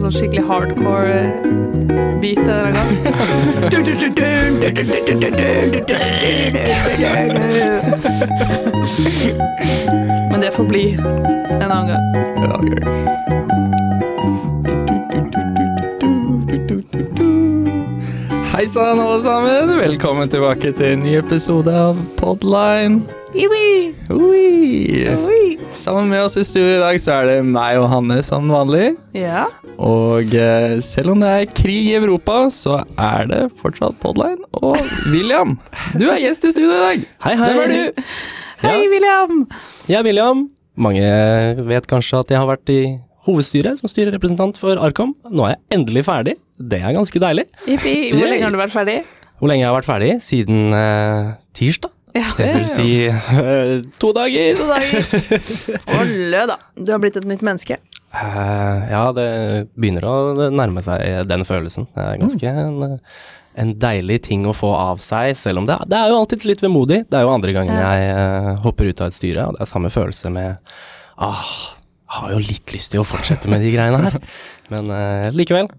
sånn skikkelig hardcore eh, beat denne gangen. gang. Men det får bli en annen gang. Hei sann, alle sammen. Velkommen tilbake til en ny episode av Podline. Ui. Ui. Ui. Sammen med oss i studio i dag så er det meg og Hanne som vanlig. Ja. Og eh, selv om det er krig i Europa, så er det fortsatt Podline. Og William, du er gjest i studio i dag. Hei, hei. Hvem er du? Hei, William. Jeg er William. Mange vet kanskje at jeg har vært i hovedstyret som styrerepresentant for Arkom. Nå er jeg endelig ferdig. Det er ganske deilig. Jippi. Hvor lenge har du vært ferdig? Hvor lenge jeg har vært ferdig? Siden eh, tirsdag. Ja, Det vil si eh, to dager. to dager. Olle, da. Du har blitt et nytt menneske. Eh, ja, det begynner å nærme seg den følelsen. Det er ganske en, eh, en deilig ting å få av seg, selv om det, det er jo alltids litt vemodig. Det er jo andre gangen jeg eh, hopper ut av et styre, og det er samme følelse med ah, har jo litt lyst til å fortsette med de greiene her, men uh, likevel.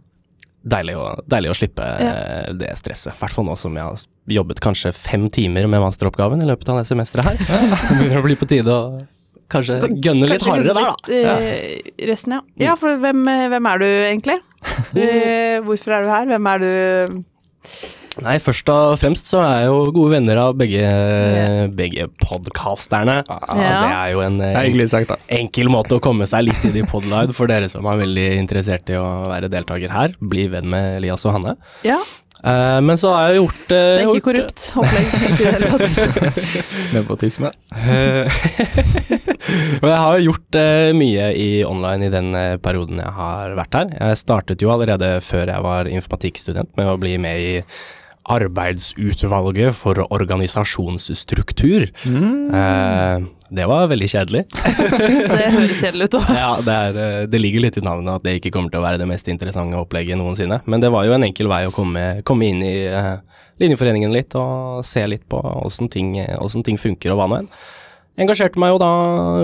Deilig å, deilig å slippe ja. det stresset. I hvert fall nå som jeg har jobbet kanskje fem timer med masteroppgaven i løpet av det semesteret her. Det begynner å bli på tide å kanskje gønne litt hardere der, da. litt, eh, Resten, ja. Ja, for hvem, hvem er du egentlig? Eh, Hvorfor er du her? Hvem er du Nei, først og fremst så er jeg jo gode venner av begge, begge podkasterne. Så Ja. det er jo en eh, hyggelig sagt, da. enkel måte å komme seg litt inn i podline for dere som er veldig interessert i å være deltaker her. Bli venn med Elias og Hanne. Ja, Eh, men så har jeg gjort eh, det er gjort- ikke korrupt opplegg. I det hele tatt. Nepotisme. men jeg har gjort uh, mye i online i den uh, perioden jeg har vært her. Jeg startet jo allerede før jeg var informatikkstudent med å bli med i Arbeidsutvalget for organisasjonsstruktur. Eh, det var veldig kjedelig. Det høres kjedelig ut òg. Ja, det, er, eh, det ligger litt i navnet at det ikke kommer til å være det mest interessante opplegget noensinne. Men det var jo en enkel vei å komme, komme inn i eh, Linjeforeningen litt og se litt på åssen ting, hvordan ting funker og hva nå enn. Engasjerte meg jo da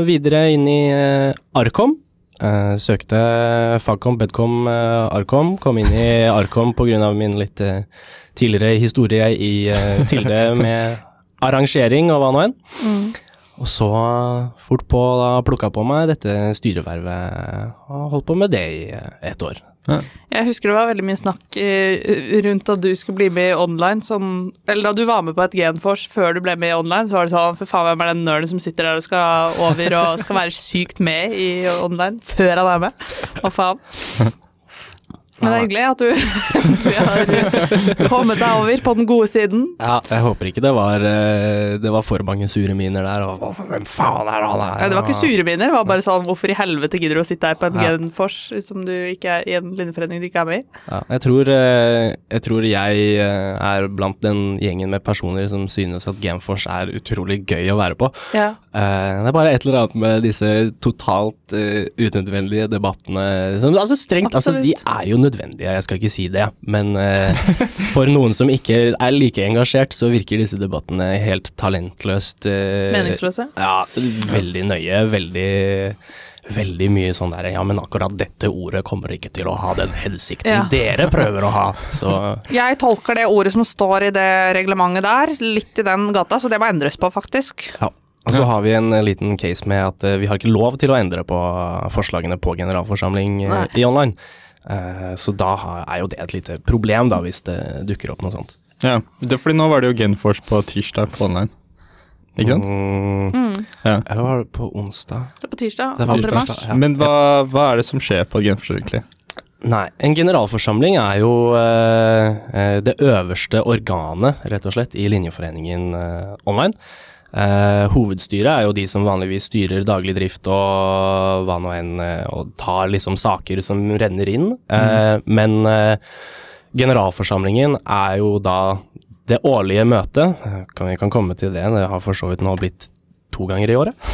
videre inn i eh, Arkom. Eh, søkte Fagkom, Bedkom, uh, Arkom. Kom inn i Arkom pga. min litt uh, tidligere historie i uh, Tilde med arrangering og hva nå enn. Og så fort på da plukka på meg dette styrevervet og holdt på med det i ett år. Jeg husker det var veldig mye snakk eh, rundt at du skulle bli med online. Sånn, eller da du var med på et Genfors før du ble med online, så var det sånn For faen, hvem er den nerden som sitter der og skal over og skal være sykt med i online før han er med? Hva faen? Men det er hyggelig at du har kommet deg over på den gode siden. Ja, jeg håper ikke det var, eh, det var for mange sure miner der. Og hvem faen er han her? Ja, det var ikke sure miner, det var bare sånn hvorfor i helvete gidder du å sitte her på en Ja. Genfors som du ikke er i en linjeforening du ikke er med i? Ja, jeg, tror, eh, jeg tror jeg eh, er blant den gjengen med personer som synes at Genfors er utrolig gøy å være på. Ja. Eh, det er bare et eller annet med disse totalt uh, unødvendige debattene som, Altså strengt, altså de er jo nødvendige, jeg skal ikke si det, men uh, for noen som ikke er like engasjert, så virker disse debattene helt talentløst Meningsløse? Ja, veldig nøye, veldig Veldig mye sånn der Ja, men akkurat dette ordet kommer ikke til å ha den hensikten Ja. dere prøver å ha. Så Jeg tolker det ordet som står i det reglementet der, litt i den gata, så det må endres på, faktisk. ja. Og så har vi en eh, liten case med at eh, vi har ikke lov til å endre på forslagene på generalforsamling eh, Nei. i online. Eh, så da er jo det et lite problem, da, hvis det dukker opp noe sånt. Ja, det er fordi nå var det jo Genforce på tirsdag på online. Ikke sant? Mm, Mm. Ja. eller var det på onsdag? Det er på tirsdag. Det var 2. tirsdag, mars. ja. Men hva, hva er det som skjer på Genforce egentlig? Nei, en generalforsamling er jo eh, eh, det øverste organet, rett og slett, i linjeforeningen eh, online. Eh, hovedstyret er jo de som vanligvis styrer daglig drift og hva nå enn, eh, og tar liksom saker som renner inn. Eh, Men eh, generalforsamlingen er jo da det årlige møtet. Kan, vi kan komme til det, det har for så vidt nå blitt to ganger i året.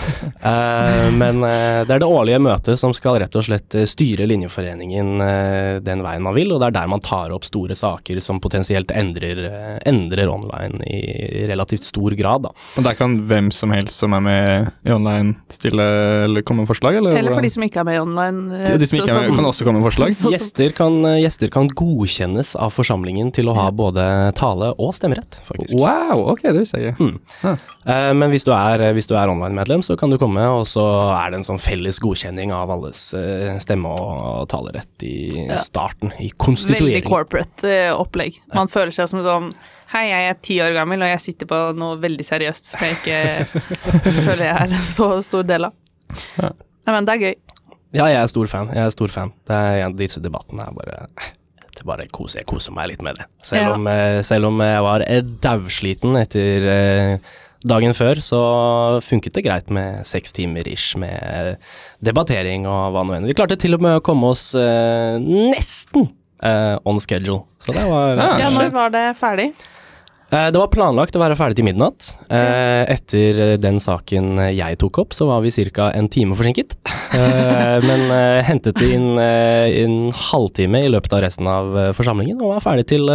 Eh, men eh, det er det årlige møtet som skal rett og slett eh, styre Linjeforeningen eh, den veien man vil, og det er der man tar opp store saker som potensielt endrer, endrer online i relativt stor grad. Da. Og der kan hvem som helst som er med i online stille eller komme med forslag, eller? Eller for de som ikke er med i online. eh, de, de som ikke er med, kan også komme med forslag? Gjester kan, gjester kan godkjennes av forsamlingen til å ha både tale og stemmerett, faktisk. Wow, ok, det visste jeg ikke. Eh, Men hvis du er, hvis du er online-medlem, så kan du komme, og så er det en sånn felles godkjenning av alles eh, stemme og talerett i Ja. starten, i Veldig corporate eh, opplegg. Man føler seg som sånn Hei, jeg er ti år gammel, og jeg sitter på noe veldig seriøst som jeg ikke føler jeg er en så stor del av. Ja. Nei, men det er gøy. Ja, jeg er stor fan. Jeg er stor fan. Det er, disse debattene er bare det bare koser, Jeg koser meg litt med det. Selv Ja. om, eh, selv om jeg var dausliten etter dagen før, så funket det greit med seks timer ish med debattering og hva nå enn. Vi klarte til og med å komme oss eh, nesten eh, on schedule. Så det var Ja, Ja, når var det ferdig? Eh, Det var planlagt å være ferdig til midnatt. Eh, Etter eh, den saken jeg tok opp, så var vi ca. en time forsinket. Men hentet det inn en halvtime i løpet av resten av forsamlingen, og var ferdig til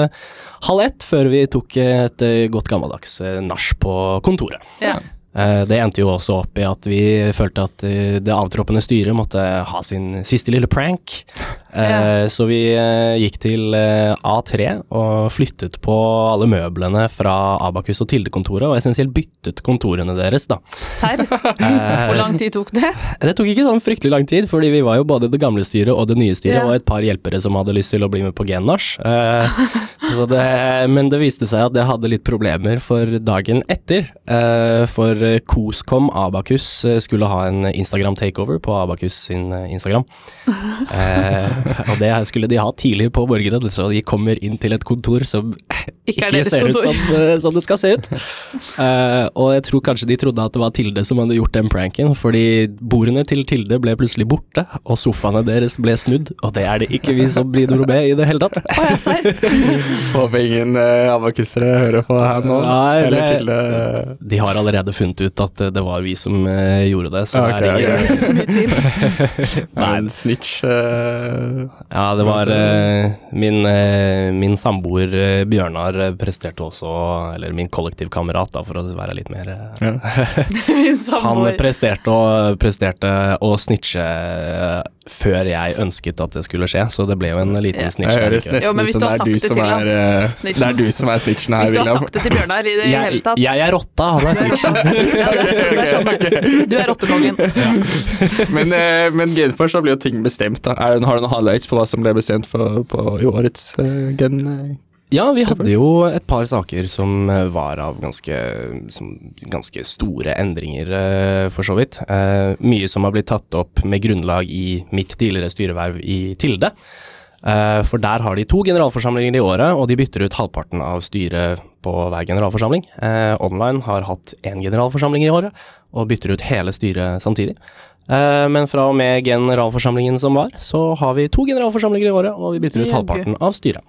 halv ett før vi tok et godt gammeldags nach på kontoret. Ja. Det endte jo også opp i at vi følte at det avtroppende styret måtte ha sin siste lille prank. Eh, Ja. Så vi eh, gikk til eh, A3 og flyttet på alle møblene fra Abakus og Tilde-kontoret, og essensielt byttet kontorene deres, da. Serr? Eh, Hvor lang tid tok det? det tok ikke sånn fryktelig lang tid, fordi vi var jo både det gamle styret og det nye styret, Ja. og et par hjelpere som hadde lyst til å bli med på Gennach. Eh, så det- men det viste seg at det hadde litt problemer for dagen etter. Eh, for eh, Koskom Abakus eh, skulle ha en Instagram-takeover på Abakus sin eh, Instagram. Eh, og det skulle de ha tidlig på morgenen, så de kommer inn til et kontor som Ikke ikke ser ser ut som, eh, som det skal se ut. Uh, og jeg tror kanskje de trodde at det var Tilde som hadde gjort den pranken, fordi bordene til Tilde ble plutselig borte, og sofaene deres ble snudd, og det er det ikke vi som blir noe med i det hele tatt. Håper ingen uh, abakussere hører på her nå. Nei, eller det- Tilde, eh, De har allerede funnet ut at eh, det var vi som eh, gjorde det, så okay, det er ok. ikke Så mye til. Nei. en snitch. eh, Ja, det var eh, min, eh, min samboer eh, Bjørnar presterte også, eller min kollektivkamerat da, for å være litt mer ja. Han presterte å, presterte å snitche før jeg ønsket at det skulle skje, så det ble jo en liten Ja. snitch. Det høres nesten ut som det er du som er eh. Det er du som er snitchen her, Hvis du har sagt det til Bjørnar i det hele tatt jeg er rotta, han er snitchen. Ja, det er sånn, det er sånn. Du er rottekongen. Men, uh, men Genfors, så blir jo ting bestemt. da. Er, har du noen highlights på hva som ble bestemt for, på, i årets uh, Gen? Ja, vi hadde jo et par saker som eh, var av ganske, som, ganske store endringer, eh, for så vidt. Eh, mye som har blitt tatt opp med grunnlag i mitt tidligere styreverv i Tilde. Eh, for der har de to generalforsamlinger i året, og de bytter ut halvparten av styret på hver generalforsamling. Eh, online har hatt én generalforsamling i året, og bytter ut hele styret samtidig. Eh, men fra og med generalforsamlingen som var, så har vi to generalforsamlinger i året, og vi bytter ut halvparten av styret.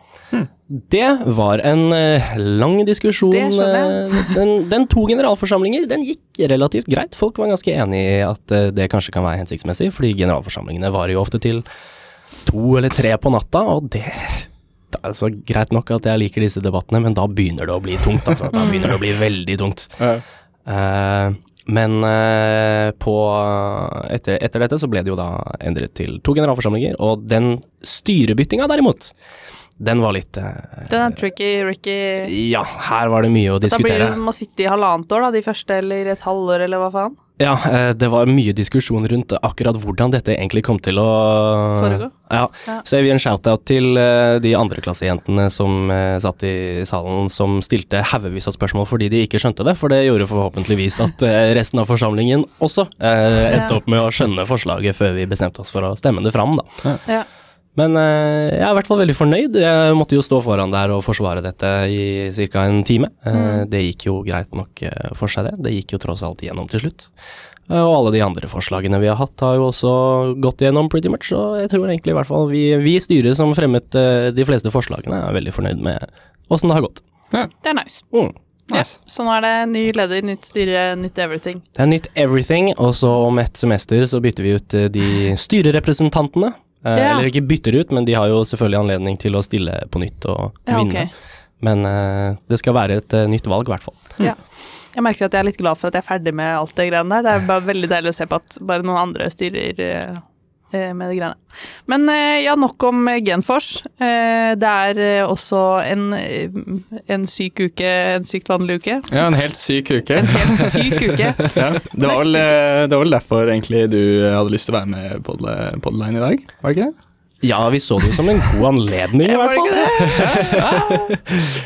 Det var en eh, lang diskusjon. Det skjønner eh, den, den to generalforsamlinger, den gikk relativt greit. Folk var ganske enig i at det kanskje kan være hensiktsmessig, fordi generalforsamlingene varer jo ofte til to eller tre på natta, og det det er altså greit nok at jeg liker disse debattene, men da begynner det å bli tungt. Altså. Da begynner det å bli veldig tungt. Eh, men eh, på etter, etter dette så ble det jo da endret til to generalforsamlinger, og den styrebyttinga derimot, den var litt eh, Den er tricky, Ricky. Ja, her var det mye å diskutere. Da blir det, må sitte i halvannet år, da, de første, eller et halvår, eller hva faen? Ja, eh, det var mye diskusjon rundt akkurat hvordan dette egentlig kom til å Foregå. Ja, så jeg vil gi en shout-out til eh, de andreklassejentene som eh, satt i salen som stilte haugevis av spørsmål fordi de ikke skjønte det, for det gjorde forhåpentligvis at resten av forsamlingen også eh, endte opp med å skjønne forslaget før vi bestemte oss for å stemme det fram, da. Ja. Men eh, jeg er i hvert fall veldig fornøyd. Jeg måtte jo stå foran der og forsvare dette i ca. en time. Eh, Mm. Det gikk jo greit nok eh, for seg, det. Det gikk jo tross alt igjennom til slutt. Og alle de andre forslagene vi har hatt, har jo også gått igjennom pretty much. Og jeg tror egentlig i hvert fall vi, vi i styret som fremmet de fleste forslagene, er veldig fornøyd med åssen det har gått. Det er nice. Mm. Nice. Så nå er det ny leder, nytt styre, nytt everything. Det er nytt everything, og så om et semester så bytter vi ut de styrerepresentantene. Eh, Ja. Eller ikke bytter ut, men de har jo selvfølgelig anledning til å stille på nytt og Ja, vinne. Okay. Men uh, det skal være et uh, nytt valg, i hvert fall. Ja. Jeg merker at jeg er litt glad for at jeg er ferdig med alt det greiene der. Det er bare veldig deilig å se på at bare noen andre styrer eh, med de greiene. Men eh, ja, nok om eh, Genfors. Eh, Det er eh, også en, eh, en syk uke, en sykt vanlig uke. Ja, en helt syk uke. En helt syk uke. Ja, det, var vel, eh, det var vel derfor egentlig du hadde lyst til å være med på Podline i dag, var det ikke det? Ja, vi så det jo som en god anledning, i hvert det fall.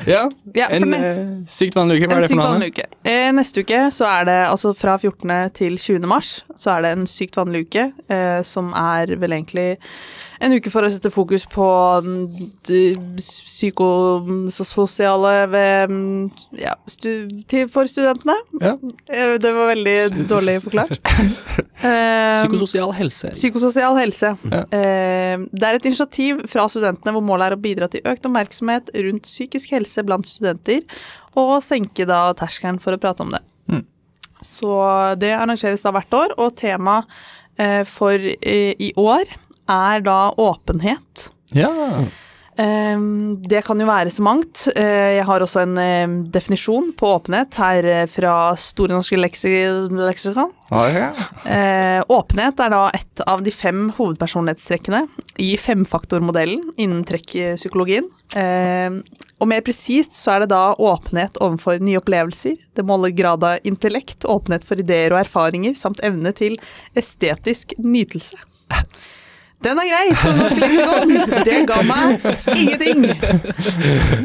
Ja, Ja, en nest- eh, sykt vanlig uke. Hva er det for noe? uke. Eh, neste uke så er det altså fra 14. til 20. mars så er det en sykt vanlig uke, eh, som er vel egentlig en uke for å sette fokus på mm, psykososiale ved mm, ja, stu, til, for studentene. Ja. Eh, det var veldig dårlig forklart. Eh, Psykososial helse. Psykososial helse. Ja. Eh, det er et initiativ fra studentene hvor målet er å bidra til økt oppmerksomhet rundt psykisk helse blant studenter, og senke da terskelen for å prate om det. Mm. Så det arrangeres da hvert år, og temaet eh, for i år er da åpenhet. Ja. Um, det kan jo være så mangt. Eh, jeg har også en eh, definisjon på åpenhet her eh, fra Store norske leksi leksikon. ja. Åpenhet er da et av de fem hovedpersonlighetstrekkene i femfaktormodellen innen trekkpsykologien. Eh, og mer presist så er det da åpenhet overfor nye opplevelser. Det måler grad av intellekt, åpenhet for ideer og erfaringer, samt evne til estetisk nytelse. Den er grei, norske leksikon! Det ga meg ingenting!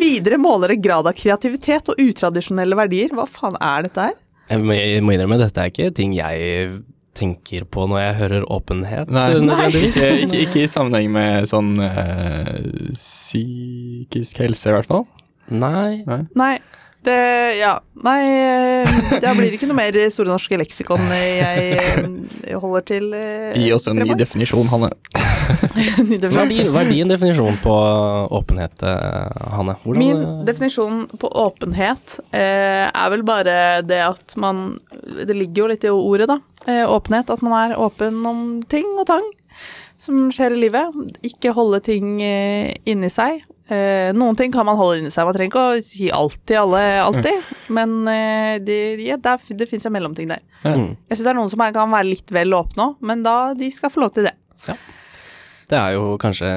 Videre måler det grad av kreativitet og utradisjonelle verdier. Hva faen er dette her? Jeg må, jeg må innrømme, dette er ikke ting jeg tenker på når jeg hører åpenhet. Nei, nei. Ikke, ikke, ikke i sammenheng med sånn øh, psykisk helse, i hvert fall. Nei. Nei. Nei, det Ja. Nei, eh, det blir ikke noe mer Store norske leksikon jeg eh, holder til. eh, Gi oss en ny definisjon, Hanne. Ny Hva er, definisjon. din, hva er din definisjon på åpenhet, Hanne? Hvordan, Min definisjon på åpenhet eh, er vel bare det at man Det ligger jo litt i ordet, da. Eh, åpenhet. At man er åpen om ting og tang som skjer i livet. Ikke holde ting eh, inni seg. Eh, noen ting kan man holde inni seg. Man trenger ikke å si alt til alle alltid, men eh, det, ja, der, det fins en mellomting der. mm. Jeg syns det er noen som kan være litt vel åpne òg, men da de skal få lov til det. Det er jo kanskje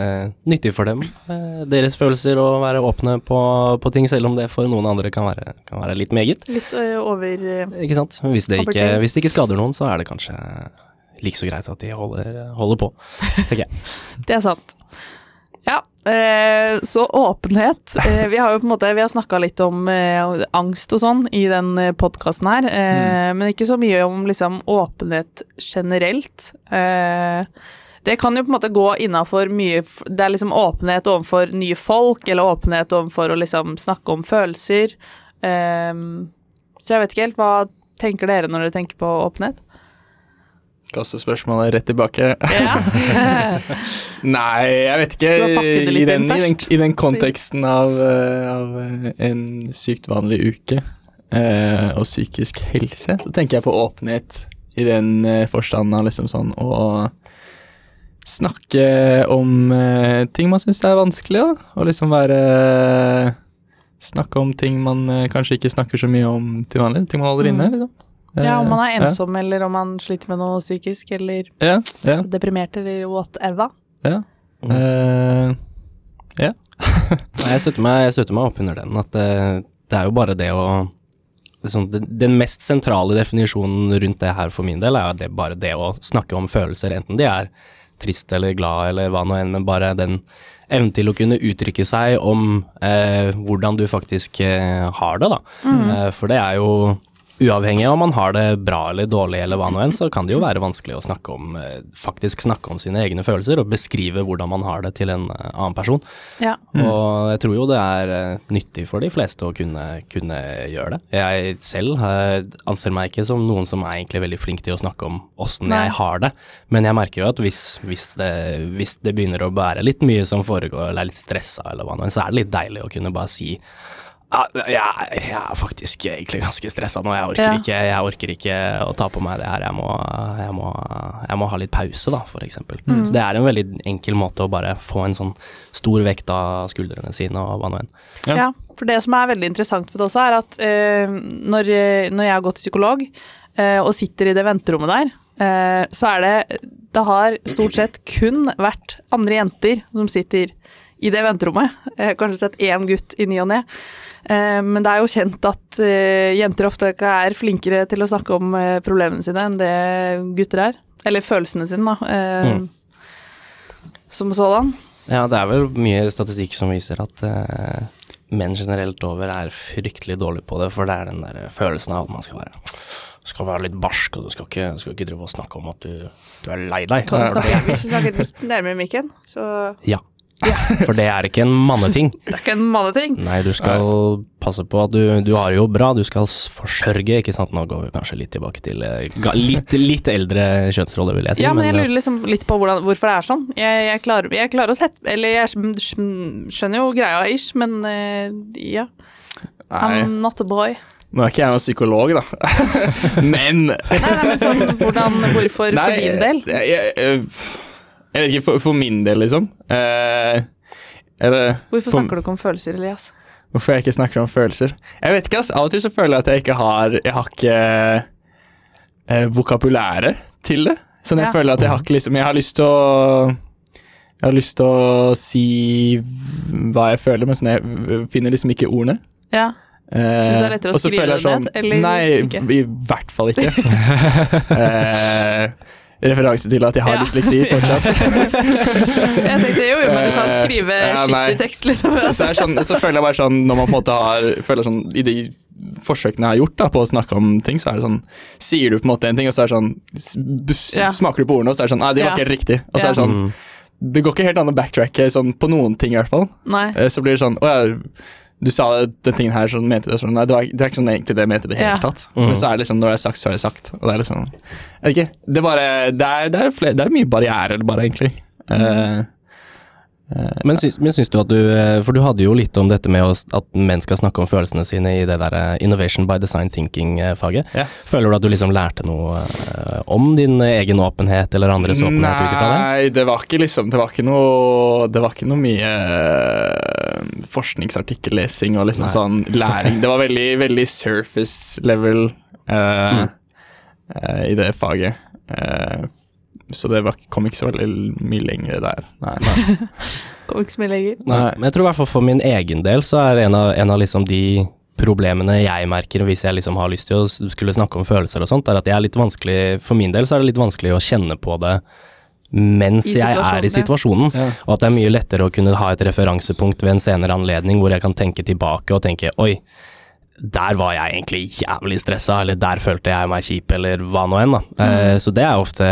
nyttig for dem, eh, deres følelser, å være åpne på, på ting, selv om det for noen andre kan være, kan være litt meget. Litt ø, over Ikke sant? Hvis det ikke, hvis det ikke skader noen, så er det kanskje like så greit at de holder, holder på, tenker jeg. Det er sant. Eh, så åpenhet. Eh, vi har jo på en måte Vi har snakka litt om eh, angst og sånn i den podkasten her, eh, men ikke så mye om liksom åpenhet generelt. Eh, det kan jo på en måte gå innafor mye Det er liksom åpenhet overfor nye folk, eller åpenhet overfor å liksom snakke om følelser. Så jeg vet ikke helt. Hva tenker dere når dere tenker på åpenhet? Kaste spørsmålet rett tilbake. Ja. Nei, jeg vet ikke. I den, i den, i den konteksten av, eh, av eh, en sykt vanlig uke eh, og psykisk helse, så tenker jeg på åpenhet i den uh, forstand av liksom sånn å snakke om eh, ting man syns er vanskelig, da. Og liksom være Snakke om ting man eh, kanskje ikke snakker så mye om til vanlig. Ting man holder inne, Mm. liksom. Ja, om man er ensom, ensom, eller om man sliter med noe psykisk, eller Ja, ja, deprimert, eller whatever. ja. Mm. Eh, Nei, Jeg støtter meg, jeg meg opp under den, at det, det er jo bare det å liksom, den, den mest sentrale definisjonen rundt det her for min del, er jo det, bare det å snakke om følelser, enten de er trist eller glad eller hva nå enn, men bare den evnen til å kunne uttrykke seg om eh, hvordan du faktisk eh, har det, da. Eh, for det er jo Uavhengig av om man har det bra eller dårlig eller hva nå enn, så kan det jo være vanskelig å snakke om, eh, faktisk snakke om sine egne følelser og beskrive hvordan man har det til en eh, annen person. Ja. Og jeg tror jo det er eh, nyttig for de fleste å kunne, kunne gjøre det. Jeg selv anser meg ikke som noen som er egentlig veldig flink til å snakke om åssen jeg har det, men jeg merker jo at hvis, hvis, det, hvis det begynner å være litt mye som foregår, eller er litt stressa eller hva nå enn, så er det litt deilig å kunne bare si jeg, jeg er faktisk egentlig ganske stressa nå. Jeg orker, Ja. ikke, jeg orker ikke å ta på meg det her. Jeg må, jeg må, jeg må ha litt pause, da, eksempel. Mm. Så det er en veldig enkel måte å bare få en sånn stor vekt av skuldrene sine og hva nå enn. Ja. Ja. for det som er veldig interessant for det også, er at eh, når, når jeg har gått til psykolog eh, og sitter i det venterommet der, eh, så er det Det har stort sett kun vært andre jenter som sitter i det venterommet. Jeg har kanskje sett én gutt i ny og ne. Eh, men det er jo kjent at eh, jenter ofte ikke er flinkere til å snakke om eh, problemene sine enn det gutter er. Eller følelsene sine, da. Eh, Mm. Som sådan. Ja, det er vel mye statistikk som viser at menn generelt over er fryktelig dårlige på det, for det er den der følelsen av at man skal være skal være litt barsk, og du skal ikke, skal ikke drive og snakke om at du, du er lei deg. Kan du snakke, hvis du snakker litt nærmere mikken, så Ja. For det er ikke en manneting. Det er ikke en manneting. Nei, du skal passe på at du, du har det jo bra, du skal forsørge, ikke sant. Nå går vi kanskje litt tilbake til eh, litt, litt eldre kjønnsroller, vil jeg si. Ja, men jeg eh, lurer liksom litt på hvordan, hvorfor det er sånn. Jeg, jeg, klarer, jeg klarer å sette Eller jeg skjønner jo greia ish, men eh, ja. Nei, I'm not a boy. nå er ikke jeg noen psykolog, da. Men Nei, nei, men sånn hvordan, hvorfor Nei, for din del? Jeg, jeg, jeg, jeg vet ikke, for, for min del, liksom. Eh, eller Hvorfor for- snakker du ikke om følelser, Elias? Hvorfor jeg ikke snakker om følelser. Jeg vet ikke, ass. Av og til så føler jeg at jeg ikke har Jeg har ikke eh, vokabulæret til det. Sånn jeg Ja. føler at jeg har ikke liksom Jeg har lyst til å Jeg har lyst til å si hva jeg føler, men sånn jeg finner liksom ikke ordene. Ja. Syns du det er lettere å skrive jeg sånn- ned, eller Nei, ikke? i hvert fall ikke. eh, referanse til at jeg har Ja. dysleksi fortsatt. Jeg tenkte jo, men du kan Eh, skrive ja, skikkelig tekst, liksom. så, er sånn, så føler jeg bare sånn Når man på en måte har føler sånn I de forsøkene jeg har gjort da på å snakke om ting, så er det sånn Sier du på en måte en ting, og så er det sånn. Smaker du på ordene, og så er det sånn Nei, det var ikke helt riktig. Og så er det sånn mm, Det går ikke helt an å backtracke sånn på noen ting, i hvert fall. Nei. Eh, Så blir det sånn Å ja, du sa den tingen her, sånn mente det sånn. Nei, det, var, det er ikke sånn egentlig det jeg mente det hele Ja. tatt. Mm. Men så er det liksom, når det er sagt, så er det sagt. Og det er liksom Jeg vet ikke. Det er bare Det er, det er, flere, det er mye barrierer, bare, egentlig. Mm. eh, Men, syns, men syns du at du eh, For du hadde jo litt om dette med at menn skal snakke om følelsene sine i det der eh, Innovation by Design Thinking-faget. Ja. Føler du at du liksom lærte noe eh, om din egen åpenhet eller andres åpenhet ut ifra det? Nei, det var ikke liksom Det var ikke noe Det var ikke noe mye eh, forskningsartikkellesing og liksom Nei. sånn læring. Det var veldig, veldig surface level uh, Mm. uh, i det faget. Eh, så det var, kom ikke så veldig mye lenger der. Nei. Kom ikke så mye lenger. Nei. Men jeg tror i hvert fall for min egen del så er en av, en av liksom de problemene jeg merker hvis jeg liksom har lyst til å skulle snakke om følelser og sånt, er at jeg er litt vanskelig For min del så er det litt vanskelig å kjenne på det mens jeg er i situasjonen. Ja. Og at det er mye lettere å kunne ha et referansepunkt ved en senere anledning hvor jeg kan tenke tilbake og tenke oi, der var jeg egentlig jævlig stressa, eller der følte jeg meg kjip, eller hva nå enn, da. Eh, så det er ofte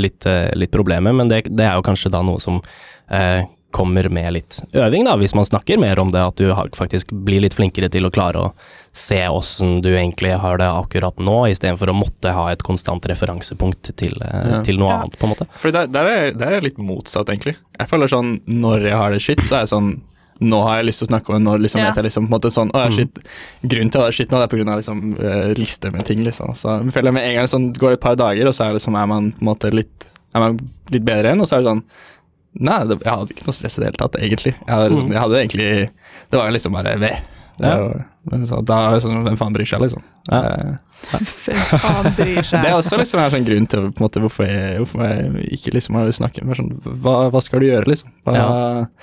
litt, eh, litt problemet, men det, det er jo kanskje da noe som eh, kommer med litt øving, da, hvis man snakker mer om det, at du faktisk blir litt flinkere til å klare å se åssen du egentlig har det akkurat nå, istedenfor å måtte ha et konstant referansepunkt til, eh, Ja. til noe Ja. annet, på en måte. For der, der, er, der er jeg litt motsatt, egentlig. Jeg føler sånn når jeg har det shit, så er jeg sånn nå har jeg lyst til å snakke om det, nå liksom Ja. vet jeg liksom på en måte sånn, å, jeg Mm. shit, Grunnen til å ha skitt nå det er av liksom, eh, lister med ting. liksom. Så jeg føler med en gang sånn, går det et par dager, og så er det som er man på en måte litt, er man litt bedre igjen, og så er det sånn Nei, det, jeg hadde ikke noe stress i det hele tatt, egentlig. Jeg hadde, Mm. jeg hadde egentlig Det var liksom bare ved. Det er jo, men så, da er det sånn, Hvem faen bryr seg, liksom? Ja. Eh, Hvem faen bryr seg? det er også liksom en sånn grunn til på en måte, hvorfor, jeg, hvorfor jeg ikke liksom har snakket med sånn, hva, hva skal du gjøre, liksom? Hva, Ja.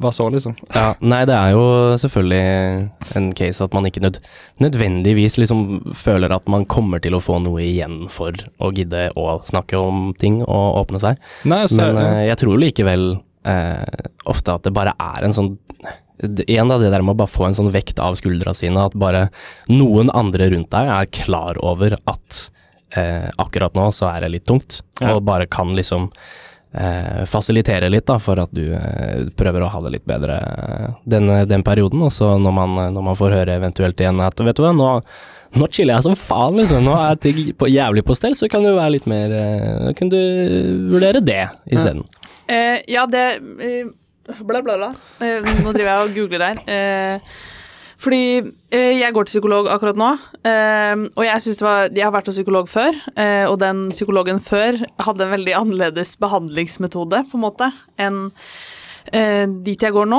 Hva så, liksom? Ja, nei, det er jo selvfølgelig en case at man ikke nød, nødvendigvis liksom føler at man kommer til å få noe igjen for å gidde å snakke om ting og åpne seg. Nei, så, Men ja. jeg tror likevel eh, ofte at det bare er en sånn en Igjen da, det der med å bare få en sånn vekt av skuldra sine, at bare noen andre rundt deg er klar over at eh, akkurat nå så er det litt tungt, Ja. og bare kan liksom eh, fasilitere litt da, for at du eh, prøver å ha det litt bedre eh, den, den perioden. Og så når man, når man får høre eventuelt igjen at vet du hva, nå, nå chiller jeg som faen, liksom. Nå er ting på, jævlig på stell, så kan du være litt mer eh, Kan du vurdere det isteden. Eh, ja, det eh, Bla, bla, bla. Eh, nå driver jeg og googler der. Eh, fordi eh, jeg går til psykolog akkurat nå, eh, og jeg synes det var Jeg har vært hos psykolog før, eh, og den psykologen før hadde en veldig annerledes behandlingsmetode, på en måte, enn dit jeg går nå.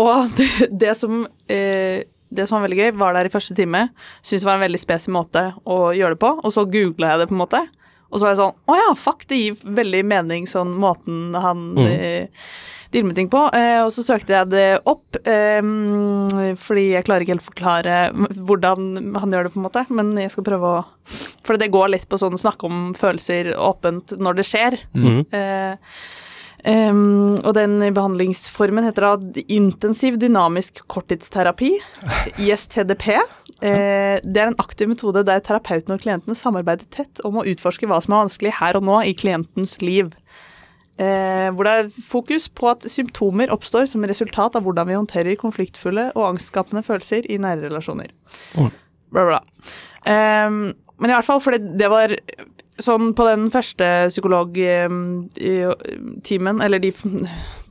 Og det, det som det som var veldig gøy, var der i første time. Syntes det var en veldig spesiell måte å gjøre det på, og så googla jeg det, på en måte. Og så var jeg sånn Å ja, fuck, det gir veldig mening, sånn måten han Mm. eh, dealer med ting på. Eh, og så søkte jeg det opp, eh, fordi jeg klarer ikke helt forklare hvordan han gjør det, på en måte. Men jeg skal prøve å For det går litt på sånn snakke om følelser åpent når det skjer. Mm. Eh, em, og den behandlingsformen heter da intensiv dynamisk korttidsterapi, ISTDP. Eh, det er en aktiv metode der terapeuten og klientene samarbeider tett om å utforske hva som er vanskelig her og nå i klientens liv. Eh, hvor det er fokus på at symptomer oppstår som resultat av hvordan vi håndterer konfliktfulle og angstskapende følelser i nære relasjoner. Bla, bla. Em, men i hvert fall, for det, det var sånn på den første psykologtimen, eller de,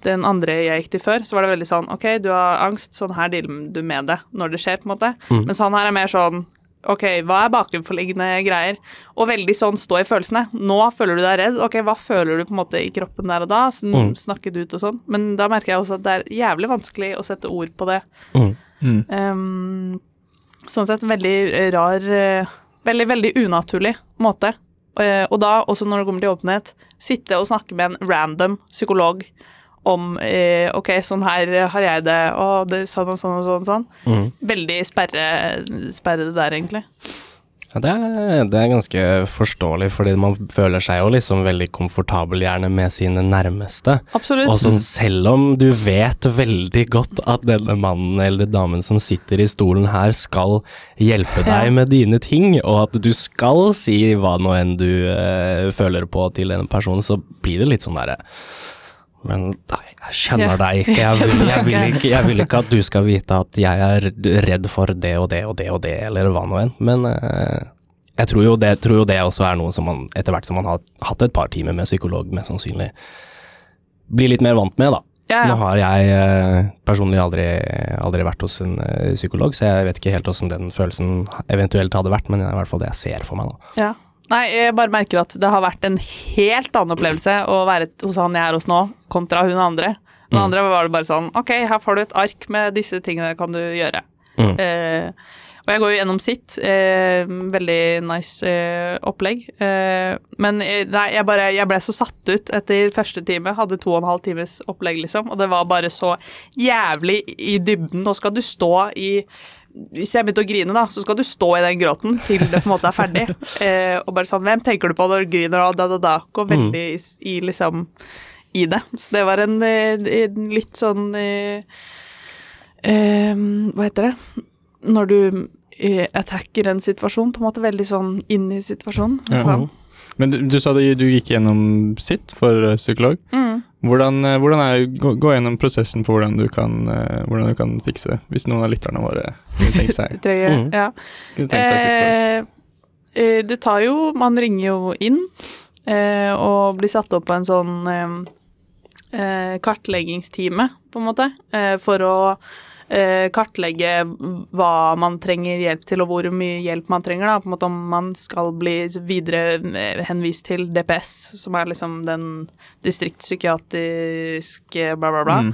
den andre jeg gikk til før, så var det veldig sånn Ok, du har angst, sånn her dealer du med det når det skjer, på en måte. Mm. Mens han her er mer sånn Ok, hva er bakenforliggende greier? Og veldig sånn stå i følelsene. Nå føler du deg redd. Ok, hva føler du på en måte i kroppen der og da? Sn Mm. Snakket ut og sånn. Men da merker jeg også at det er jævlig vanskelig å sette ord på det. Mm. Mm. Um, sånn sett veldig rar eh, Veldig, veldig unaturlig måte. Eh, og da, også når det kommer til åpenhet, sitte og snakke med en random psykolog om eh, Ok, sånn her har jeg det, og det sånn og sånn og sånn. sånn. Mm. Veldig sperre, sperre det der, egentlig. Ja, det, er, det er ganske forståelig, fordi man føler seg jo liksom veldig komfortabel gjerne med sine nærmeste. Absolutt. Og sånn, selv om du vet veldig godt at denne mannen eller damen som sitter i stolen her, skal hjelpe deg Ja. med dine ting, og at du skal si hva nå enn du eh, føler på til en person, så blir det litt sånn derre men nei, jeg kjenner deg ikke. Jeg vil, jeg, vil ikke. jeg vil ikke at du skal vite at jeg er redd for det og det og det og det, eller hva nå enn. Men eh, jeg tror jo, det, tror jo det også er noe som man, etter hvert som man har hatt et par timer med psykolog, mest sannsynlig blir litt mer vant med, da. ja, Nå har jeg eh, personlig aldri, aldri vært hos en eh, psykolog, så jeg vet ikke helt åssen den følelsen eventuelt hadde vært, men det er i hvert fall det jeg ser for meg, da. ja. Nei, jeg bare merker at det har vært en helt annen opplevelse å være hos han jeg er hos nå, kontra hun andre. Den Mm. andre var det bare sånn Ok, her får du et ark med disse tingene kan du gjøre. Mm. Eh, og jeg går jo gjennom sitt. Eh, veldig nice eh, opplegg. Eh, men eh, nei, jeg, bare, jeg ble så satt ut etter første time. Hadde to og en halv times opplegg, liksom. Og det var bare så jævlig i dybden. Nå skal du stå i Hvis jeg begynte å grine, da, så skal du stå i den gråten til det på en måte er ferdig. Eh, og bare sånn Hvem tenker du på når du griner? Og da, da, da. Gå veldig i, i liksom i det. Så det var en, eh, en litt sånn eh, eh, Hva heter det? Når du eh, attacker en situasjon, på en måte veldig sånn inn i situasjonen. Ja. Men du, du sa det, du gikk gjennom sitt for eh, psykolog. Mm. Hvordan, eh, hvordan er gå, gå gjennom prosessen på hvordan du kan, eh, hvordan du kan fikse det, hvis noen av lytterne våre kunne tenkt seg, Trenger, Mm. ja. kunne tenkt seg? Eh, eh, det tar jo Man ringer jo inn eh, og blir satt opp på en sånn eh, kartleggingstime, på en måte, eh, for å kartlegge hva man trenger hjelp til, og hvor mye hjelp man trenger. Da. På en måte Om man skal bli videre eh, henvist til DPS, som er liksom den distriktspsykiatriske bla, bla, bla. Mm.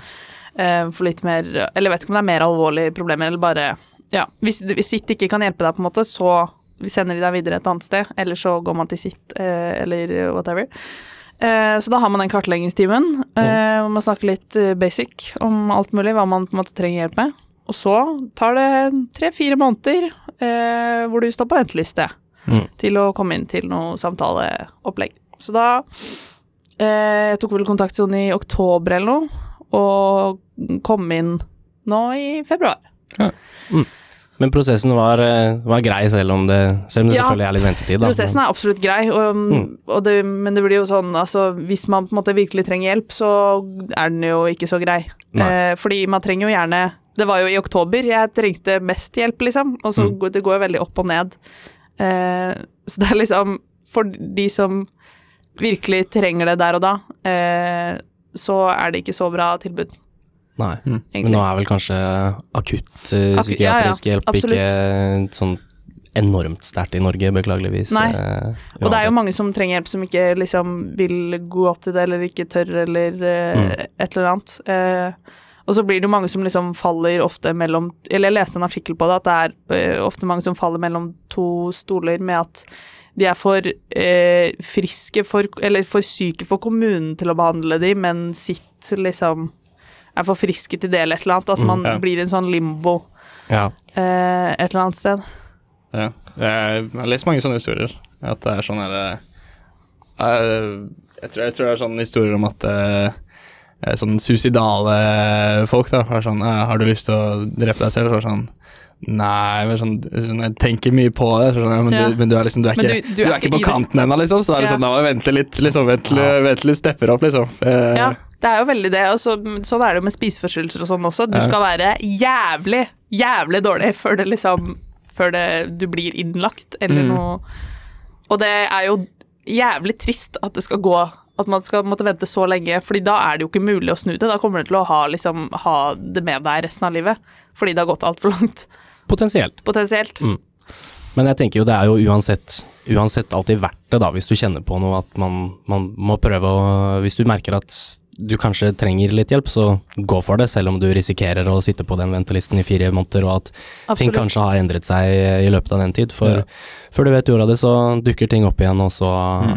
Eh, for litt mer Eller jeg vet ikke om det er mer alvorlige problemer, eller bare Ja, hvis, hvis sitt ikke kan hjelpe deg, på en måte, så sender de deg videre et annet sted, eller så går man til sitt, eh, eller whatever. Eh, så da har man den kartleggingstimen, eh, hvor man snakker litt eh, basic om alt mulig, hva man på en måte trenger hjelp med. Og så tar det tre-fire måneder eh, hvor du står på venteliste Mm. til å komme inn til noe samtaleopplegg. Så da eh, Jeg tok vel kontakt sånn i oktober eller noe, og kom inn nå i februar. Men prosessen var, eh, var grei, selv om det, selv om det Ja, selvfølgelig er litt ventetid. Da. Prosessen er absolutt grei, og, Mm. og det, men det blir jo sånn altså Hvis man på en måte virkelig trenger hjelp, så er den jo ikke så grei. Eh, fordi man trenger jo gjerne Det var jo i oktober jeg trengte mest hjelp, liksom, og så Mm. det går jo veldig opp og ned. Eh, så det er liksom For de som virkelig trenger det der og da, eh, så er det ikke så bra tilbud, Nei. Mm. Men nå er vel kanskje akutt uh, psykiatrisk psykiatrisk ja, ja, hjelp ikke sånn enormt sterkt i Norge, beklageligvis. Nei. Uh, Og det er jo mange som trenger hjelp som ikke liksom vil gå til det, eller ikke tør, eller uh, Mm. et eller annet. Eh, og så blir det jo mange som liksom faller ofte mellom Eller jeg leste en artikkel på det, at det er eh, ofte mange som faller mellom to stoler med at de er for eh, friske for Eller for syke for kommunen til å behandle de, men sitt liksom er forfrisket til det, eller et eller annet. At Mm, man ja. blir i en sånn limbo Ja. eh, et eller annet sted. Ja. Jeg har lest mange sånne historier. At det er sånn herre jeg, tror- jeg tror det er sånne historier om at eh, eh, sånn suicidale folk da er sånn eh, Har du lyst til å drepe deg selv? Så er sånn Nei, men sånn, sånn Jeg tenker mye på det, sånn, men, Ja. du, men du er liksom Du er ikke, du- er ikke på kanten ennå, liksom. Så er det Ja. sånn Da må vi vente litt, liksom. Vent til Ja. du stepper opp, liksom. Eh, Ja, det er jo veldig det. Og så, sånn er det jo med spiseforstyrrelser og sånn også. Du skal være jævlig, jævlig dårlig før det liksom Før det, du blir innlagt eller Mm. noe. Og det er jo jævlig trist at det skal gå At man skal måtte vente så lenge, Fordi da er det jo ikke mulig å snu det. Da kommer du til å ha, liksom, ha det med deg resten av livet. Fordi det har gått altfor langt, Potensielt. potensielt. Mm. Men jeg tenker jo det er jo uansett, uansett alltid verdt det, da, hvis du kjenner på noe at man, man må prøve å Hvis du merker at du kanskje trenger litt hjelp, så gå for det, selv om du risikerer å sitte på den ventelisten i fire måneder, og at ting kanskje har endret seg i løpet av den tid. For Ja. før du vet ordet av det, så dukker ting opp igjen, og så mm.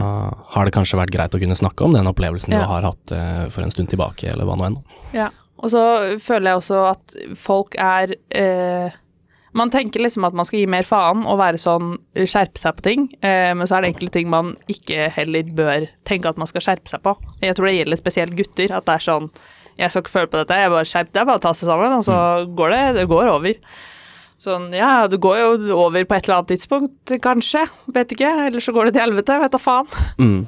har det kanskje vært greit å kunne snakke om den opplevelsen Ja. du har hatt uh, for en stund tilbake, eller hva nå enn. Ja, og så føler jeg også at folk er eh, Man tenker liksom at man skal gi mer faen og være sånn skjerpe seg på ting, eh, men så er det enkelte ting man ikke heller bør tenke at man skal skjerpe seg på. Jeg tror det gjelder spesielt gutter, at det er sånn Jeg skal ikke føle på dette, jeg bare skjerp deg, bare ta seg sammen, og så går det Det går over. Sånn, ja, det går jo over på et eller annet tidspunkt, kanskje. Vet ikke. Eller så går det til helvete, vet da faen. Mm.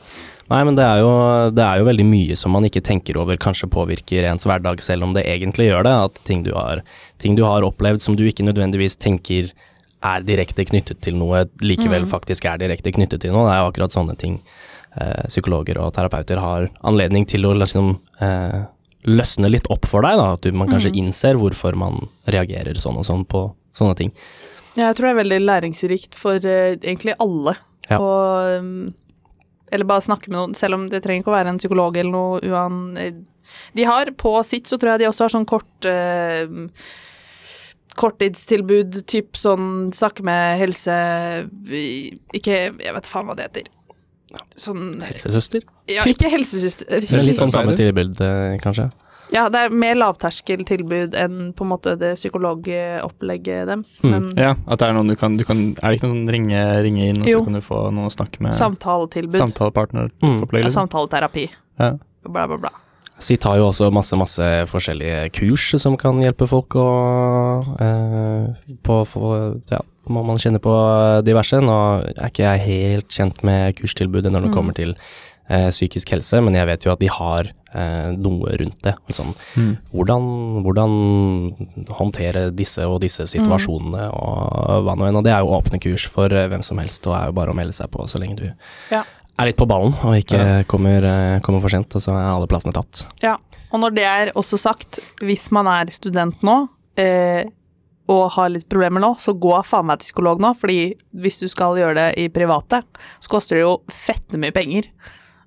Nei, men det er, jo, det er jo veldig mye som man ikke tenker over kanskje påvirker ens hverdag, selv om det egentlig gjør det. At ting du har, ting du har opplevd som du ikke nødvendigvis tenker er direkte knyttet til noe, likevel faktisk er direkte knyttet til noe. Det er jo akkurat sånne ting eh, psykologer og terapeuter har anledning til å liksom eh, løsne litt opp for deg, da. At du, man kanskje innser hvorfor man reagerer sånn og sånn på sånne ting. Ja, jeg tror det er veldig læringsrikt for eh, egentlig alle. Ja. Og, um, eller bare snakke med noen, selv om det trenger ikke å være en psykolog eller noe uan... De har på sitt, så tror jeg de også har sånn kort eh, Korttidstilbud, typ sånn snakke med helse... Ikke Jeg vet faen hva det heter. Sånn Helsesøster? Ja, ikke helsesøster Det er litt sånn samme tilbud, kanskje. Ja, det er mer lavterskeltilbud enn på en måte det psykologopplegget deres. Mm. Ja, at det er noen du kan, du kan Er det ikke noen ringe, ringe inn, og Jo. så kan du få noen å snakke med? samtaletilbud. Samtalepartner-opplegg, Mm. Ja, liksom? samtaleterapi. Ja. Bla, bla, bla. Sitt tar jo også masse, masse forskjellige kurs som kan hjelpe folk å eh, på, få- Ja, må man kjenne på diverse. Nå er ikke jeg helt kjent med kurstilbudet når det Mm. kommer til eh, psykisk helse, men jeg vet jo at de har eh, noe rundt det. Sånn, Mm. hvordan, hvordan håndtere disse og disse situasjonene og hva nå enn. Og det er jo åpne kurs for eh, hvem som helst, og er jo bare å melde seg på så lenge du Ja. er litt på ballen og ikke Ja. kommer, eh, kommer for sent, og så er alle plassene tatt. Ja, og når det er også sagt, hvis man er student nå, eh, og har litt problemer nå, så gå faen meg til psykolog nå, fordi hvis du skal gjøre det i private, så koster det jo fette mye penger.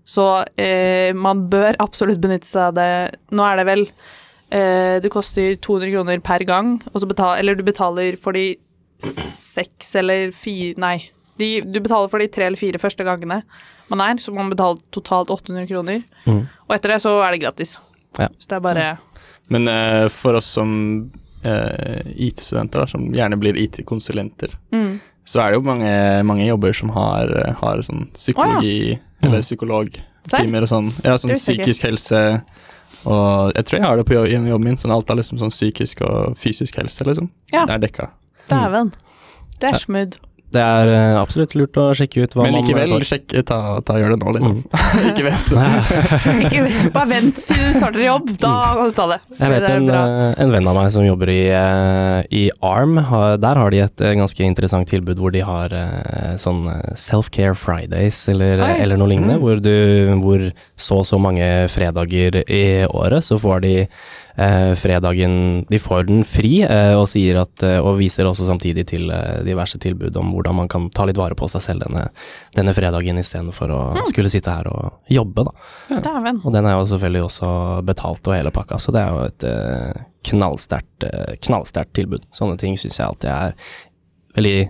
Så eh, man bør absolutt benytte seg av det. Nå er det vel eh, Det koster 200 kroner per gang, og så betal, eller du betaler for de seks eller fire Nei, de, du betaler for de tre eller fire første gangene man er, så man betaler totalt 800 kroner. Mm. Og etter det så er det gratis. Ja. Så det er bare Men eh, for oss som eh, IT-studenter, som gjerne blir IT-konsulenter, mm. så er det jo mange, mange jobber som har, har sånn psykologi eller psykologtimer og sånn. Sånn Det visste jeg psykisk helse og jeg tror jeg har det på jobb- i jobben min. Sånn alt er liksom sånn psykisk og fysisk helse, liksom. Ja. Det er dekka. Dæven. Det er smooth. Det er uh, absolutt lurt å sjekke ut hva man Men man likevel, man sjekk, ta, ta, gjør det nå, liksom. ikke vent. Ikke, bare vent til du starter jobb, da kan du ta det. Jeg vet Det en, eh, en venn av meg som jobber i, eh, i ARM. Har, der har de et eh, ganske interessant tilbud hvor de har eh, sånn eh, Self-Care Fridays eller, eller noe lignende. Mm. Hvor, du, hvor så og så mange fredager i året, så får de eh, fredagen De får den fri, eh, og sier at eh, Og viser også samtidig til eh, diverse tilbud om hvordan man kan ta litt vare på seg selv denne, denne fredagen istedenfor å Mm. skulle sitte her og jobbe, da. Ja. Og den er jo selvfølgelig også betalt og hele pakka, så det er jo et eh, knallsterkt eh, knallsterkt tilbud. Sånne ting syns jeg alltid er veldig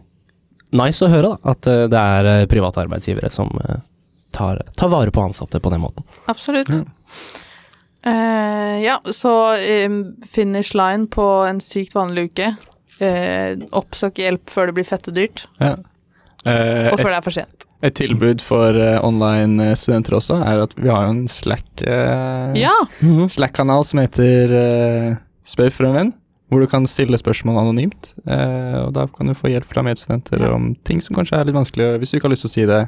nice å høre, da. At eh, det er eh, private arbeidsgivere som eh, tar, tar vare på ansatte på den måten. Absolutt. Ja. Eh, ja, så um, finish line på en sykt vanlig uke. Uh, oppsøk hjelp før det blir fette dyrt, Ja. Uh, og et, før det er for sent. et tilbud for eh, online-studenter også er at vi har jo en Slack eh, Ja! Slack-kanal som heter Spør for en venn, hvor du kan stille spørsmål anonymt. eh, og da kan du få hjelp fra medstudenter Ja. om ting som kanskje er litt vanskelig, hvis du ikke har lyst til å si det,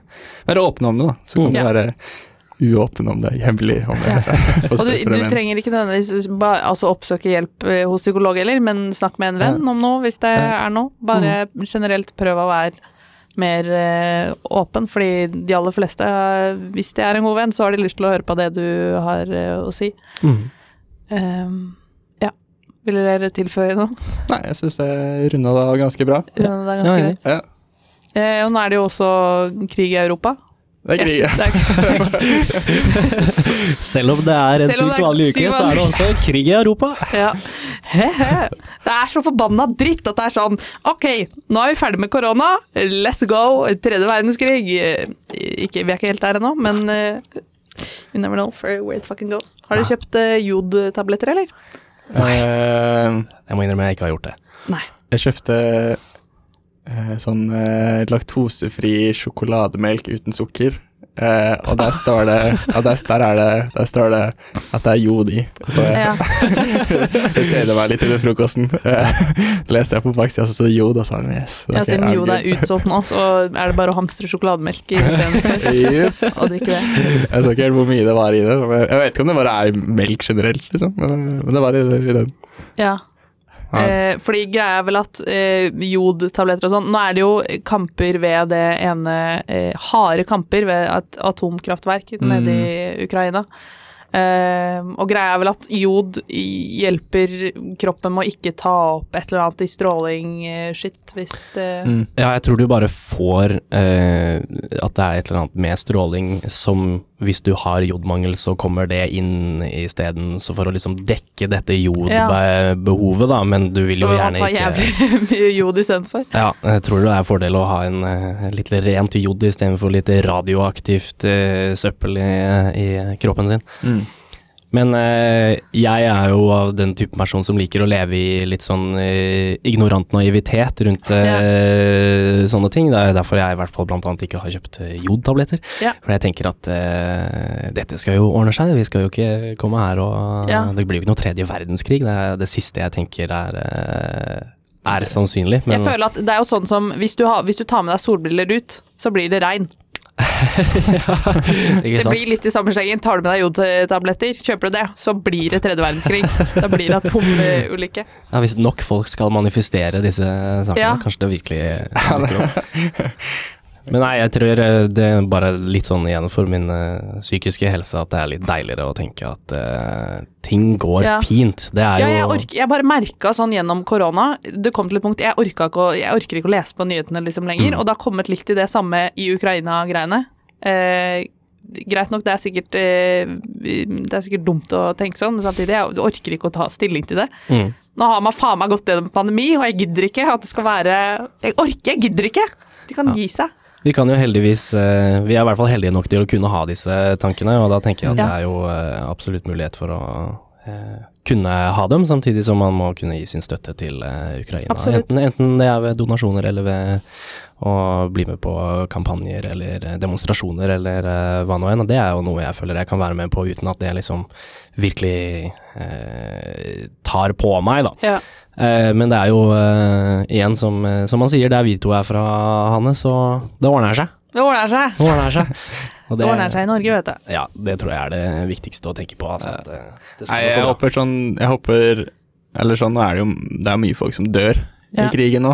være åpne om det, da. Så kan Mm. du være uåpen om det, hemmelig om det. Og du, du trenger ikke nødvendigvis altså oppsøke hjelp eh, hos psykolog heller, men snakk med en venn om noe hvis det Ja. er noe. Bare generelt prøv å være mer eh, åpen, fordi de aller fleste, eh, hvis de er en god venn, så har de lyst til å høre på det du har å si. Mm. Um, ja. Ville dere tilføye noe? Nei, jeg syns det runda av ganske bra. Runda Det Ja, ganske greit. Ja, Eh, og nå er det jo også krig i Europa. Det er krig. Selv om det er en sykt vanlig uke, så er det også krig i Europa. Ja. det er så forbanna dritt at det er sånn Ok, nå er vi ferdig med korona. Let's go. Tredje verdenskrig. Eh, Ikke, vi er ikke helt der ennå, men uh, you never know for where it fucking goes. Har du kjøpt uh, jodtabletter, eller? Eh, Jeg må innrømme jeg ikke har gjort det. Nei. jeg kjøpte eh, sånn eh, laktosefri sjokolademelk uten sukker. Eh, og der står det ja, der, der, er det, der står det at det er jod i. Så Ja. det kjeder meg litt under frokosten. Eh, leste jeg på baksida, så sto jod, og så var det yes. Ja, siden okay, jod er utsolgt nå, så er det bare å hamstre sjokolademelk istedenfor. Jep. Og drikke det. Jeg så ikke helt hvor mye det var i det. Jeg vet ikke om det bare er melk generelt, liksom. Men, men det var i, i den. Ja. Ja. Eh, fordi greia er vel at eh, jodtabletter og sånn Nå er det jo kamper ved det ene eh, Harde kamper ved et atomkraftverk nede i Ukraina. Eh, og greia er vel at jod hjelper kroppen med å ikke ta opp et eller annet i stråling-shit, hvis det Mm. Ja, jeg tror du bare får eh, at det er et eller annet med stråling som hvis du har jodmangel, så kommer det inn isteden, så for å liksom dekke dette jodbehovet, da, men du vil jo Så man gjerne tar ikke jævlig mye jod istedenfor. Ja, jeg tror det er fordel å ha en eh, litt rent jod istedenfor litt radioaktivt eh, søppel i, i kroppen sin. Mm. Men eh, jeg er jo av den type person som liker å leve i litt sånn eh, ignorant naivitet rundt eh, sånne ting. Det er derfor jeg i hvert fall blant annet ikke har kjøpt jodtabletter. Ja. For jeg tenker at eh, dette skal jo ordne seg, vi skal jo ikke komme her og Ja. Det blir jo ikke noe tredje verdenskrig. Det er det siste jeg tenker er, eh, er sannsynlig. Men Jeg føler at det er jo sånn som hvis du, har, hvis du tar med deg solbriller ut, så blir det regn. ikke Det blir litt i samme slengen. Tar du med deg jodtabletter, kjøper du det, så blir det tredje verdenskrig. Da blir det atomulykke. Ja, hvis nok folk skal manifestere disse sakene, Ja. kanskje det virkelig dukker opp. Men nei, jeg tror eh, det er bare litt sånn igjen for min uh, psykiske helse at det er litt deiligere å tenke at uh, ting går Ja. fint. Det er Ja, jo jeg, ork, jeg bare merka sånn gjennom korona Det kom til et punkt Jeg, ikke å, jeg orker ikke å lese på nyhetene liksom lenger, Mm. og det har kommet litt til det samme i Ukraina-greiene. Uh, greit nok, det er sikkert Det er sikkert dumt å tenke sånn, men samtidig jeg orker ikke å ta stilling til det. mm. Nå har man faen meg gått gjennom pandemi, og jeg gidder ikke at det skal være Jeg orker, jeg gidder ikke! De kan Ja. gi seg. Vi kan jo heldigvis eh, Vi er i hvert fall heldige nok til å kunne ha disse tankene, og da tenker jeg at det er jo eh, absolutt mulighet for å eh, kunne ha dem, samtidig som man må kunne gi sin støtte til Ukraina. Enten, enten det er ved donasjoner eller ved å bli med på kampanjer eller demonstrasjoner eller hva nå enn. Og det er jo noe jeg føler jeg kan være med på uten at det liksom virkelig eh, tar på meg, da. Ja. Eh, men det er jo eh, igjen, som, eh, som man sier, der vi to er fra, Hanne, så det ordner seg. Det ordner seg. Det ordner seg. Og Det ordner seg i Norge, vet du. Ja, det tror jeg er det viktigste å tenke på. Altså, at, eh, det skal Nei, jeg, jeg håper sånn Jeg håper Eller sånn, nå er det jo Det er mye folk som dør Ja. i krigen nå.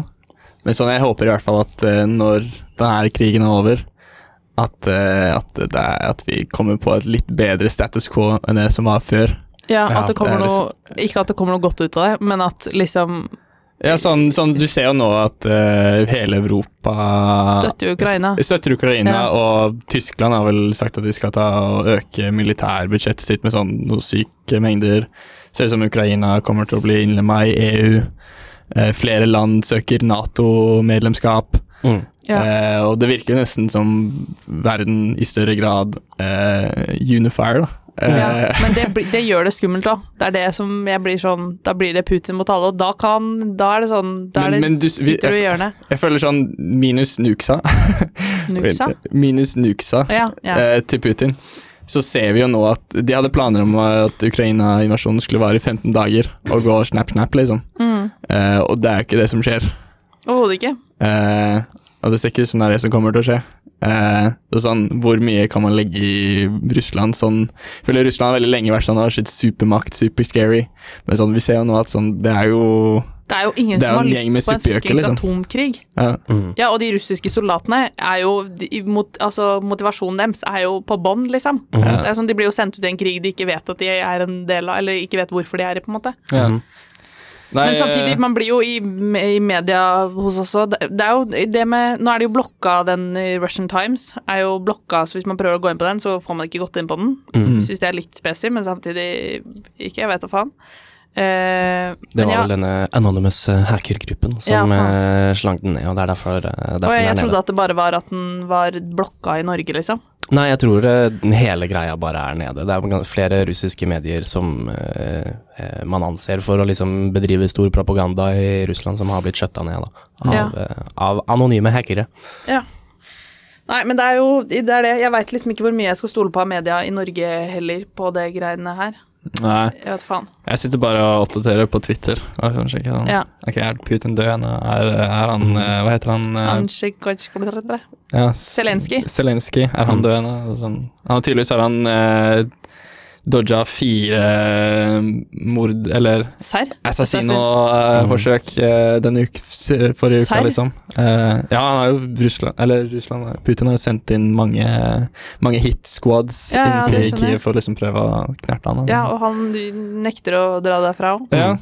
Men sånn, jeg håper i hvert fall at uh, når denne krigen er over, at, uh, at, det er, at vi kommer på et litt bedre status quo enn det som var før. Ja, at det kommer er noe Ikke at det kommer noe godt ut av det, men at liksom Ja, sånn, sånn Du ser jo nå at uh, hele Europa Støtter Ukraina. Støtter Ukraina, Ja. og Tyskland har vel sagt at de skal ta og øke militærbudsjettet sitt med sånn noe syke mengder. Ser ut som Ukraina kommer til å bli innlemma i EU. Uh, flere land søker Nato-medlemskap. Mm. Ja. Uh, og det virker jo nesten som verden i større grad eh, unifier, da. Eh, Ja, men det, det gjør det skummelt òg. Det er det som jeg blir sånn Da blir det Putin mot alle, og da kan Da er det sånn Da Men- det men du- vi- sitter du i hjørnet. Jeg føler sånn minus Nuksa. Nuksa? minus Nuksa. Ja. ja. eh, til Putin, så ser vi jo nå at de hadde planer om at Ukraina-invasjonen skulle vare i 15 dager og gå snap-snap, liksom. Mm. Eh, og det er jo ikke det som skjer. Overhodet ikke. Eh, og det ser ikke ut som det er det som kommer til å skje. Eh, sånn, Hvor mye kan man legge i Russland? Sånn, jeg føler Russland har veldig lenge vært sånn, har sitt supermakt, super scary. Men sånn, vi ser jo nå at sånn, det er jo Det er jo ingen er som har lyst på en fuckings liksom. atomkrig. ja, Mm. Ja, og de russiske soldatene er jo de, mot, Altså, motivasjonen deres er jo på bånn, liksom. Mm. Det er sånn, De blir jo sendt ut i en krig de ikke vet at de er en del av, eller ikke vet hvorfor de er i, på en måte. ja. Nei, Men samtidig, eh, man blir jo i, i media hos oss også det, det er jo det med Nå er det jo blokka den Russian Times, er jo blokka, så hvis man prøver å gå inn på den, så får man ikke gått inn på den. Mm. Syns det er litt spesielt, men samtidig ikke, jeg vet da faen. Eh, Det men var ja, vel denne Anonymous eh, hackergruppen som ja, slang den ned, og det er derfor, eh, derfor og jeg, jeg trodde at det bare var at den var blokka i Norge, liksom. Nei, jeg tror eh, hele greia bare er nede. Det er flere russiske medier som eh, eh, man anser for å liksom bedrive stor propaganda i Russland, som har blitt skjøtta ned da, av, Ja. uh, av anonyme hackere. Nei, men det er jo det er det. Jeg veit liksom ikke hvor mye jeg skal stole på av media i Norge heller, på det greiene her. Nei, Jeg vet faen. jeg sitter bare og oppdaterer på Twitter. Og sånn, sånn. Ja. Ok, Er Putin død? Er, er han Mm. eh, Hva heter han? eh, ja, S- Zelensky. Zelensky. Er han Mm. død Sånn. Han, tydeligvis er han eh, dodga fire eh, mord Eller Serr? assassino-forsøk eh, denne uke, forrige uka, liksom. Eh, ja, han har jo Russland Eller Russland Putin har jo sendt inn mange, mange hit squads Ja, ja, inn til. Kiev for å liksom prøve å knerte han. Ja, og han nekter å dra derfra òg. ja.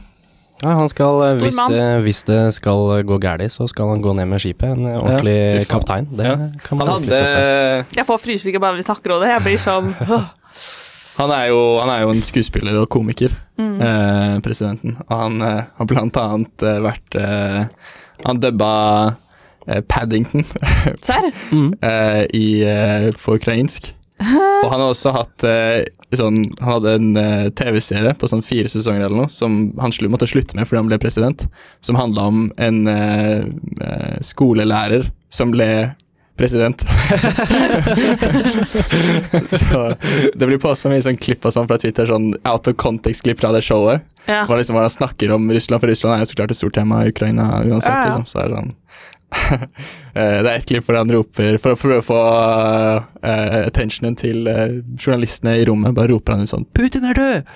Ja, han skal, hvis, hvis det skal gå galt, så skal han gå ned med skipet. En ordentlig ja, kaptein. Det Ja. kan man Han hadde Jeg får frysninger bare vi snakker om det. Jeg blir sånn. Han er jo, han er jo en skuespiller og komiker, mm. eh, presidenten. Og han eh, har blant annet eh, vært eh, Han dubba eh, Paddington Serr? Mm. eh, i, eh, på ukrainsk. Og han har også hatt eh, sånn Han hadde en eh, TV-serie på sånn fire sesonger eller noe som han slu, måtte slutte med fordi han ble president, som handla om en skolelærer som ble president. så det blir posta mye sånn klipp og sånn fra Twitter, sånn out of context-klipp fra det showet. Ja. Hvor liksom, han snakker om Russland, for Russland er jo så klart et stort tema i Ukraina uansett. Ja, ja. Liksom, så er det sånn Det er et klipp hvor han roper For å prøve å få eh, attentionen til eh, journalistene i rommet, bare roper han ut sånn 'Putin er død!'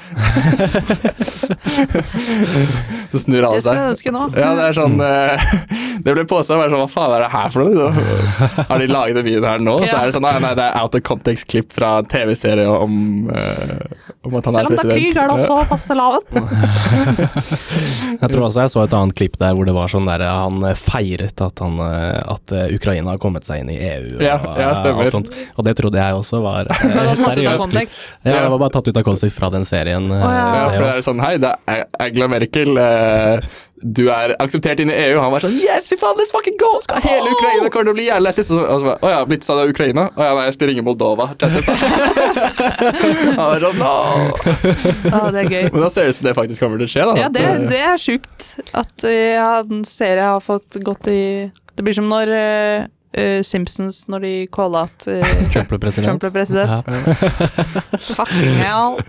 så snur alle Det skulle jeg ønske nå. Ja, det er sånn eh, Det ble påstått bare sånn Hva faen er det her for noe? liksom? Har de laget den videoen her nå? Så er det sånn Nei, nei, det er out of context-klipp fra TV-serie om, eh, om at han Selv er om det er president. krig, er det også fastelavn. Jeg tror også jeg så et annet klipp der hvor det var sånn der han eh, feiret at, han, eh, at eh, Ukraina har kommet seg inn i EU. Og, Ja, ja, eh, alt sånt. Og det trodde jeg også var eh, tatt ut av seriøst Ja, det var bare tatt ut av kontekst fra den serien. Oh, ja. Ja, for det er sånn Hei, det er Angela Merkel. Uh, du er akseptert inn i EU. Han var sånn Yes, fy faen, let's fucking go! Skal hele Ukraina kommer til å bli jævlig lættis. Og så bare, Å ja, blitt sånn av Ukraina? Å ja, nei, jeg spiller ingen Moldova. Han var sånn no! ah, det er gøy. Men da ser det ut som det faktisk kommer til å skje, da. Ja, det, det er sjukt at eh, ja, den serien har fått gått i Det blir som når uh, Simpsons når de calla at uh, Trump ble president. Trump ble president. Fucking hell.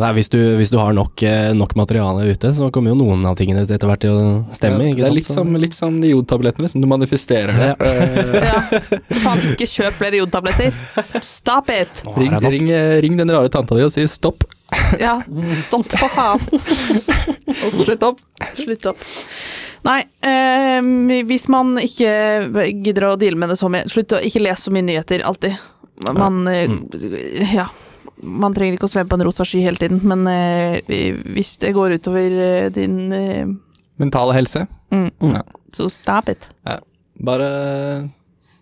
Nei, hvis, du, hvis du har nok, nok materiale ute, så kommer jo noen av tingene etter hvert til å stemme. Ja, ikke det er sant? litt som, litt som de jodtablettene, liksom. Du manifesterer det. Ja. Ja. Faen, ikke kjøp flere jodtabletter. Stop it! Ring, ring, ring den rare tanta di og si stopp. Ja, stopp for faen. Slutt opp. Slutt opp. Nei, eh, hvis man ikke gidder å deale med det så mye, slutt å ikke lese så mye nyheter alltid. Man eh, Ja. Man trenger ikke å sveve på en rosa sky hele tiden, men eh, hvis det går utover eh, din eh, Mentale helse. mm, Ja. Så stop it. Bare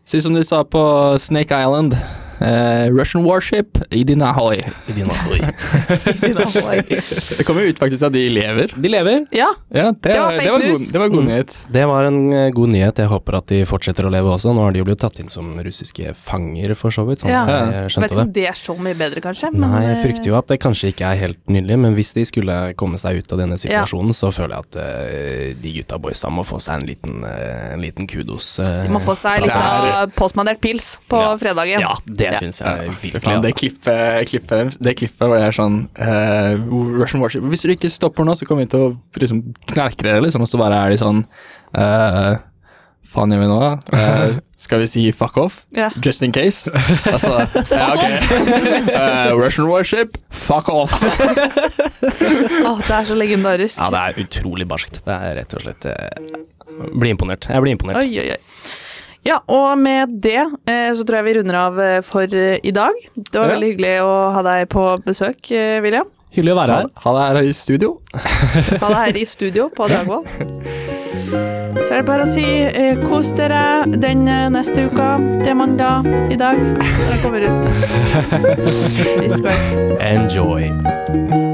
si som de sa på Snake Island. Eh, Russian warship i din ahoy. I din ahoy. Det kommer jo ut faktisk at de lever. De lever. Ja, Ja, det, Det var det, var, news. god, det var god Mm. nyhet. Det var en eh, god nyhet. Jeg håper at de fortsetter å leve også. Nå har de jo blitt tatt inn som russiske fanger, for så vidt. Sånn Ja. jeg vet skjønte ikke det. om det er så mye bedre, kanskje. men, Nei, jeg eh, frykter jo at det kanskje ikke er helt nydelig, men hvis de skulle komme seg ut av denne situasjonen, så føler jeg at uh, de gutta boysa må få seg en liten, uh, en liten kudos. De må få seg litt av postmanert pils på Ja. fredagen. Ja, det Ja. syns jeg ja, virkelig. faen, det klippet, klippet det klippet hvor jeg er sånn uh, Russian warship Hvis dere ikke stopper nå, så kommer vi til å liksom knerke dere, liksom. Og så bare er de sånn uh, Faen gjør vi nå, da? Uh, skal vi si fuck off? Yeah. Just in case? Altså, ja, ok. Uh, Russian warship, fuck off. Åh, det er så legendarisk. Ja, det er utrolig barskt. Det er rett og slett uh, Blir imponert. Jeg blir imponert. Oi, oi, oi. Ja, og med det eh, så tror jeg vi runder av eh, for eh, i dag. Det var Ja. veldig hyggelig å ha deg på besøk, William. Hyggelig å være her. Ha det her i studio. Ha deg her i studio på Dragvoll. Så er det bare å si eh, kos dere den neste uka. Det er mandag i dag. Når den kommer ut. Enjoy.